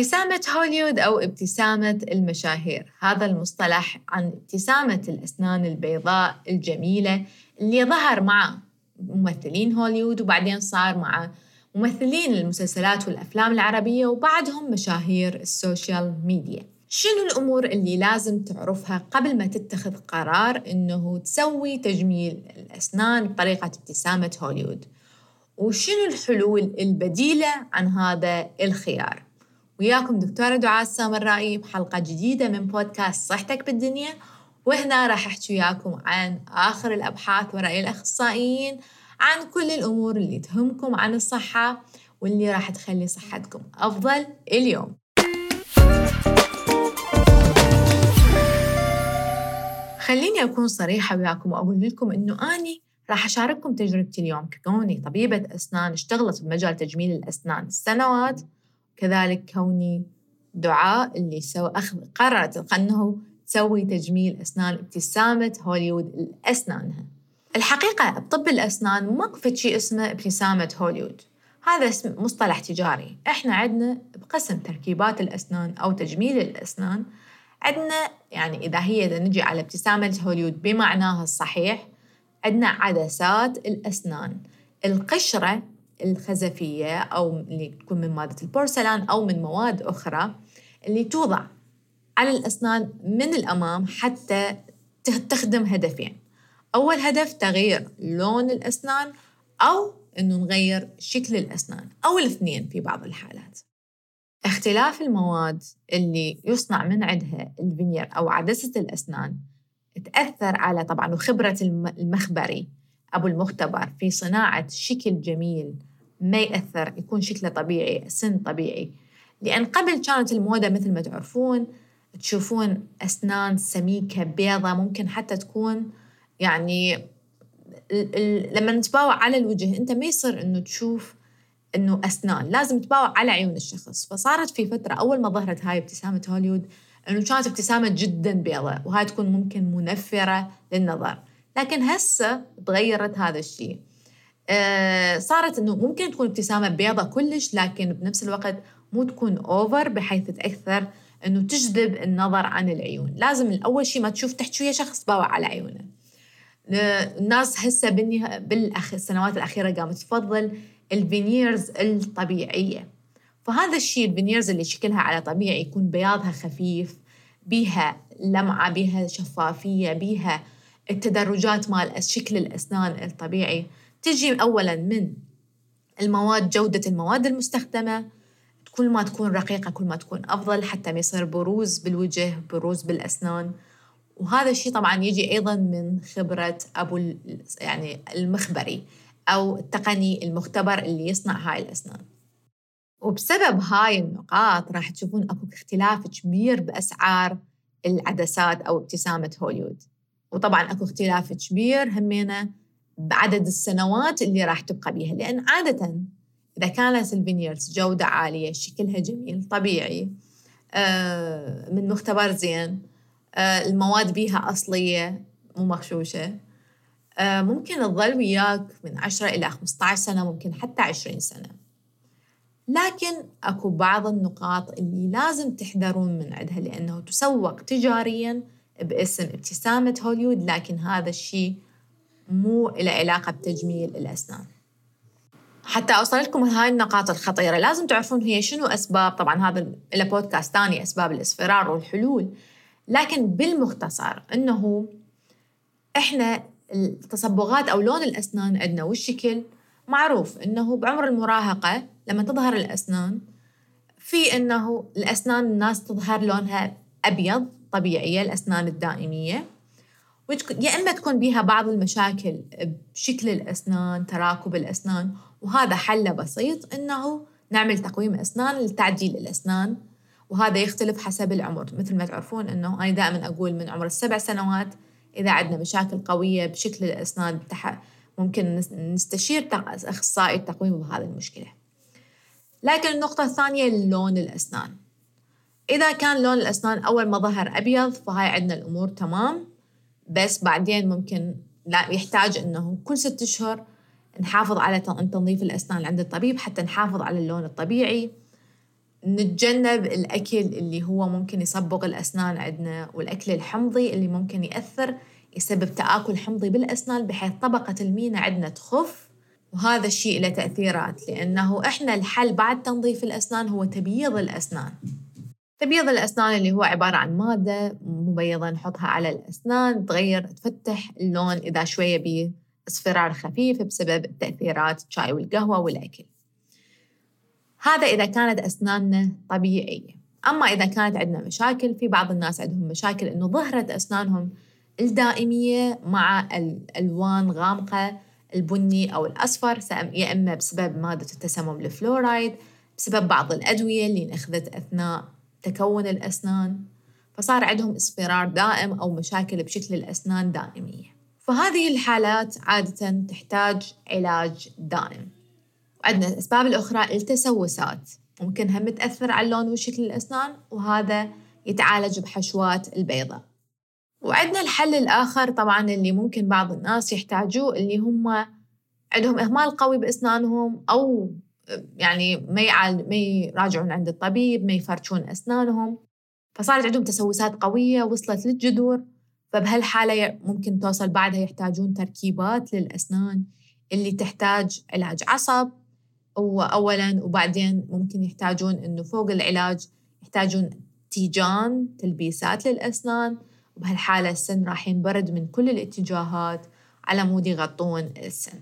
ابتسامة هوليوود أو ابتسامة المشاهير. هذا المصطلح عن ابتسامة الأسنان البيضاء الجميلة اللي ظهر مع ممثلين هوليوود وبعدين صار مع ممثلين المسلسلات والأفلام العربية وبعدهم مشاهير ال social media. شنو الأمور اللي لازم تعرفها قبل ما تتخذ قرار إنه تسوي تجميل الأسنان بطريقة ابتسامة هوليوود وشنو الحلول البديلة عن هذا الخيار؟ وياكم دكتورة دعاء السامرائي بحلقة جديدة من بودكاست صحتك بالدنيا. وهنا راح أحكي وياكم عن آخر الأبحاث ورأي الأخصائيين عن كل الأمور اللي تهمكم عن الصحة واللي راح تخلي صحتكم أفضل اليوم. خليني أكون صريحة وياكم وأقول لكم إنه أني راح أشارككم تجربتي اليوم ككوني طبيبة أسنان اشتغلت بمجال تجميل الأسنان سنوات. كذلك كوني دعاء اللي سو أخذ قررت أنه تسوي تجميل أسنان ابتسامة هوليوود لأسنانها. الحقيقة بطب الأسنان ماكو شيء اسمه ابتسامة هوليوود. هذا اسم مصطلح تجاري. إحنا عندنا بقسم تركيبات الأسنان أو تجميل الأسنان. عندنا يعني إذا هي نجي على ابتسامة هوليوود بمعناها الصحيح عندنا عدسات الأسنان. القشرة الخزفية أو اللي تكون من مادة البورسلان أو من مواد أخرى اللي توضع على الأسنان من الأمام حتى تخدم هدفين. أول هدف تغيير لون الأسنان أو إنه نغير شكل الأسنان أو الاثنين في بعض الحالات. اختلاف المواد اللي يصنع من عندها الفينير أو عدسة الأسنان تأثر على طبعا وخبرة المخبري أبو المختبر في صناعة شكل جميل ما يأثر يكون شكله طبيعي سن طبيعي. لأن قبل كانت الموضة مثل ما تعرفون تشوفون أسنان سميكة بيضة ممكن حتى تكون يعني لما نتباوع على الوجه أنت ما يصير أنه تشوف أنه أسنان لازم تباوع على عيون الشخص. فصارت في فترة أول ما ظهرت هاي ابتسامة هوليوود أنه كانت ابتسامة جدا بيضة وهاي تكون ممكن منفرة للنظر. لكن هسه تغيرت هذا الشيء. صارت إنه ممكن تكون ابتسامة بيضة كلش لكن بنفس الوقت مو تكون over بحيث تاثر إنه تجذب النظر عن العيون. لازم اول شيء ما تشوف تحكي ويا شخص باوع على عيونه. الناس هسه بالسنوات الأخيرة قامت تفضل ال veneers الطبيعية. فهذا الشيء الفينيرز اللي شكلها على طبيعي يكون بياضها خفيف بيها لمعة بيها شفافية بيها التدرجات مال شكل الأسنان الطبيعي. تجي اولا من المواد جودة المواد المستخدمة. كل ما تكون رقيقة كل ما تكون أفضل حتى ما يصير بروز بالوجه بروز بالأسنان. وهذا الشيء طبعا يجي أيضا من خبرة أبو يعني المخبري أو التقني المختبر اللي يصنع هاي الأسنان. وبسبب هاي النقاط راح تشوفون أكو اختلاف كبير بأسعار العدسات أو ابتسامة هوليوود وطبعا أكو اختلاف كبير همينة بعدد السنوات اللي راح تبقى بيها. لأن عادةً إذا كانت ال veneers جودة عالية شكلها جميل طبيعي آه، من مختبر زين آه، المواد بيها أصلية مو مغشوشة آه، ممكن تظل وياك من 10 إلى 15 سنة ممكن حتى 20 سنة. لكن أكو بعض النقاط اللي لازم تحذرون من عندها لأنه تسوق تجاريا باسم ابتسامة هوليوود لكن هذا الشيء مو له علاقة بتجميل الأسنان. حتى أوصل لكم هاي النقاط الخطيرة لازم تعرفون هي شنو أسباب طبعا هذا له بودكاست ثاني أسباب الإصفرار والحلول لكن بالمختصر إنه إحنا التصبغات أو لون الأسنان عندنا والشكل معروف إنه بعمر المراهقة لما تظهر الأسنان في إنه الأسنان الناس تظهر لونها أبيض طبيعية الأسنان الدائمية. يا إما تكون بها بعض المشاكل بشكل الأسنان تراكب الأسنان وهذا حله بسيط إنه نعمل تقويم أسنان لتعديل الأسنان وهذا يختلف حسب العمر. مثل ما تعرفون إنه أنا دائما أقول من عمر السبع سنوات إذا عندنا مشاكل قوية بشكل الأسنان ممكن نستشير أخصائي التقويم بهذه المشكلة. لكن النقطة الثانية لون الأسنان. إذا كان لون الأسنان أول ما ظهر أبيض فهاي عندنا الأمور تمام. بس بعدين ممكن لا يحتاج إنه كل ست أشهر نحافظ على تنظيف الأسنان عند الطبيب حتى نحافظ على اللون الطبيعي. نتجنب الأكل اللي هو ممكن يصبغ الأسنان عندنا والأكل الحمضي اللي ممكن يأثر يسبب تآكل حمضي بالأسنان بحيث طبقة المينا عندنا تخف. وهذا الشيء له تأثيرات لأنه إحنا الحل بعد تنظيف الأسنان هو تبييض الأسنان. تبييض الأسنان اللي هو عبارة عن مادة مبيضة نحطها على الأسنان تغير تفتح اللون إذا شوية بإصفرار خفيف بسبب تأثيرات الشاي والقهوة والأكل. هذا إذا كانت أسناننا طبيعية. أما إذا كانت عندنا مشاكل في بعض الناس عندهم مشاكل إنه ظهرت أسنانهم الدائمية مع الألوان غامقة البني أو الأصفر يا إما بسبب مادة التسمم الفلورايد بسبب بعض الأدوية اللي نأخذت أثناء تكون الأسنان فصار عندهم إصفرار دائم أو مشاكل بشكل الأسنان دائمية. فهذه الحالات عادة تحتاج علاج دائم. وعندنا الأسباب الأخرى التسوسات. ممكن هم تأثر على اللون وشكل الأسنان وهذا يتعالج بحشوات البيضة. وعندنا الحل الآخر طبعا اللي ممكن بعض الناس يحتاجوه اللي هم عندهم إهمال قوي بأسنانهم أو يعني ما يعال ما يراجعون عند الطبيب ما يفرشون أسنانهم. فصارت عندهم تسوسات قوية وصلت للجذور. فبهالحالة ممكن توصل بعدها يحتاجون تركيبات للأسنان اللي تحتاج علاج عصب. أولا وبعدين ممكن يحتاجون إنه فوق العلاج يحتاجون تيجان تلبيسات للأسنان. وبهالحالة السن راح ينبرد من كل الاتجاهات على مود يغطون السن.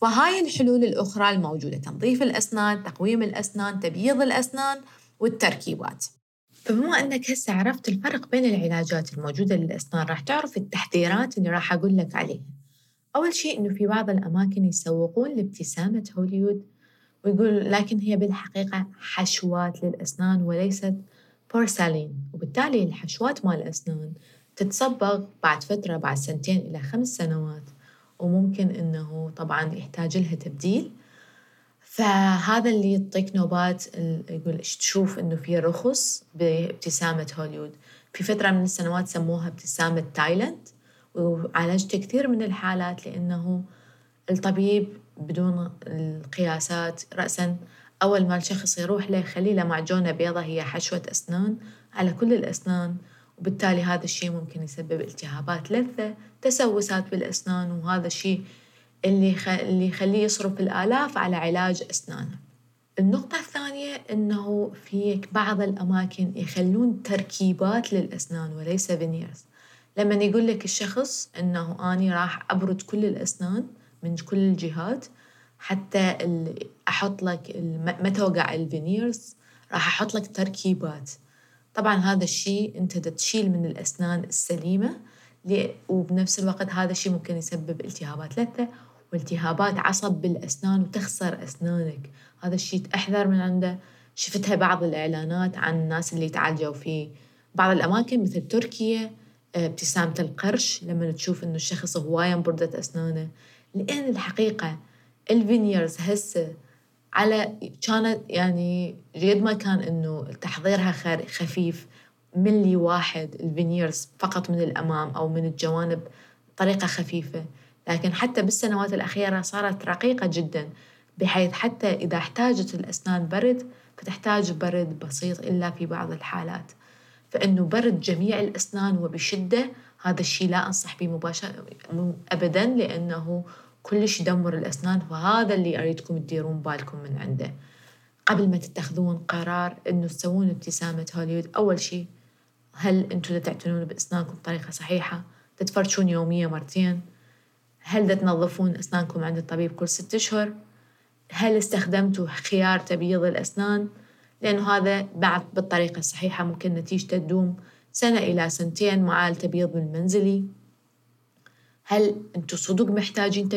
فهاي الحلول الأخرى الموجودة تنظيف الأسنان تقويم الأسنان تبييض الأسنان والتركيبات. فبما أنك هسه عرفت الفرق بين العلاجات الموجودة للأسنان راح تعرف التحذيرات اللي راح أقول لك عليها. أول شيء إنه في بعض الأماكن يسوقون لابتسامة هوليود ويقول لكن هي بالحقيقة حشوات للأسنان وليست بورسالين وبالتالي الحشوات مال الأسنان تتصبغ بعد فترة بعد سنتين إلى خمس سنوات. وممكن إنه طبعا يحتاج لها تبديل. فهذا اللي يعطيك نوبات يقول تشوف إنه في رخص بابتسامة هوليوود في فترة من السنوات سموها ابتسامة تايلاند وعالجت كثير من الحالات لأنه الطبيب بدون القياسات رأسا أول ما الشخص يروح له يخلي له معجونة بيضة هي حشوة أسنان. على كل الأسنان وبالتالي هذا الشيء ممكن يسبب التهابات لثة تسوسات بالأسنان وهذا الشيء اللي. اللي يخليه يصرف الآلاف على علاج أسنانه النقطة الثانية أنه في بعض الأماكن يخلون تركيبات للأسنان وليس فينيرز لما يقول لك الشخص أنه أني راح أبرد كل الأسنان من كل الجهات حتى أحط لك ما توقع الفينيرز راح أحط لك تركيبات طبعا هذا الشيء أنت تشيل من الأسنان السليمة وبنفس الوقت هذا الشيء ممكن يسبب التهابات لثة والتهابات عصب بالأسنان وتخسر أسنانك. هذا الشيء تحذر من عنده. شفتها بعض الإعلانات عن الناس اللي تعالجوا في بعض الأماكن مثل تركيا آه، ابتسامة القرش لما تشوف إنه الشخص هواية بردة أسنانه. لأن الحقيقة ال veneers هسه على كانت يعني قد ما كان إنه تحضيرها خفيف ملي واحد ال veneers فقط من الأمام أو من الجوانب طريقة خفيفة. لكن حتى بالسنوات الأخيرة صارت رقيقة جدا بحيث حتى إذا احتاجت الأسنان برد فتحتاج برد بسيط إلا في بعض الحالات. فإنه برد جميع الأسنان وبشدة هذا الشيء لا أنصح به مباشره ابدا لأنه كلش يدمر الأسنان وهذا اللي أريدكم تديرون بالكم من عنده. قبل ما تتخذون قرار إنه تسوون ابتسامة هوليوود أول شيء هل أنتم تعتنون بأسنانكم بطريقة صحيحة؟ تتفرشون يوميا مرتين. هل تنظفون أسنانكم عند الطبيب كل ست أشهر؟ هل استخدمتوا خيار تبييض الأسنان؟ لأنه هذا بعد بالطريقة الصحيحة ممكن نتيجته تدوم سنة إلى سنتين مع التبييض المنزلي. هل أنتم صدق محتاجين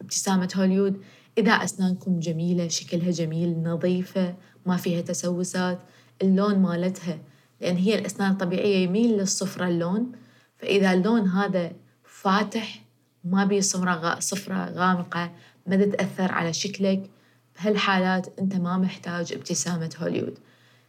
ابتسامة هوليوود إذا أسنانكم جميلة شكلها جميل نظيفة ما فيها تسوسات اللون مالتها لأن هي الأسنان الطبيعية يميل للصفرة اللون. فإذا اللون هذا فاتح ما بيه صفرة صفرة غامقة ما تتأثر على شكلك بهالحالات أنت ما محتاج ابتسامة هوليوود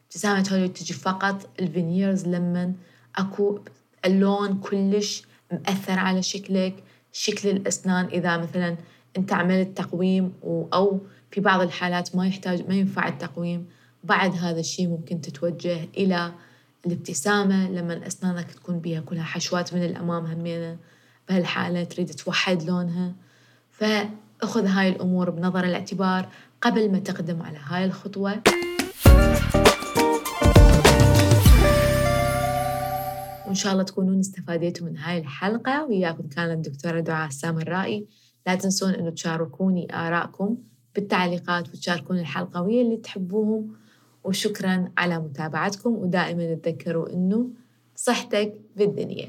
ابتسامة هوليوود تجي فقط ال veneers لما أكو اللون كلش مأثر على شكلك شكل الأسنان. إذا مثلا أنت عملت تقويم أو في بعض الحالات ما يحتاج ما ينفع التقويم بعد هذا الشيء ممكن تتوجه إلى الابتسامة. لما أسنانك تكون بيها كلها حشوات من الأمام همينة بهالحالة تريد توحد لونها. فأخذ هاي الأمور بنظر الاعتبار قبل ما تقدم على هاي الخطوة. وإن شاء الله تكونون استفاديتوا من هاي الحلقة. وياكم كانت الدكتورة دعاء السامرائي لا تنسون أنه تشاركوني آراءكم بالتعليقات وتشاركون الحلقة ويا اللي تحبوهم. وشكرا على متابعتكم. ودائما تذكروا أنه صحتك بالدنيا.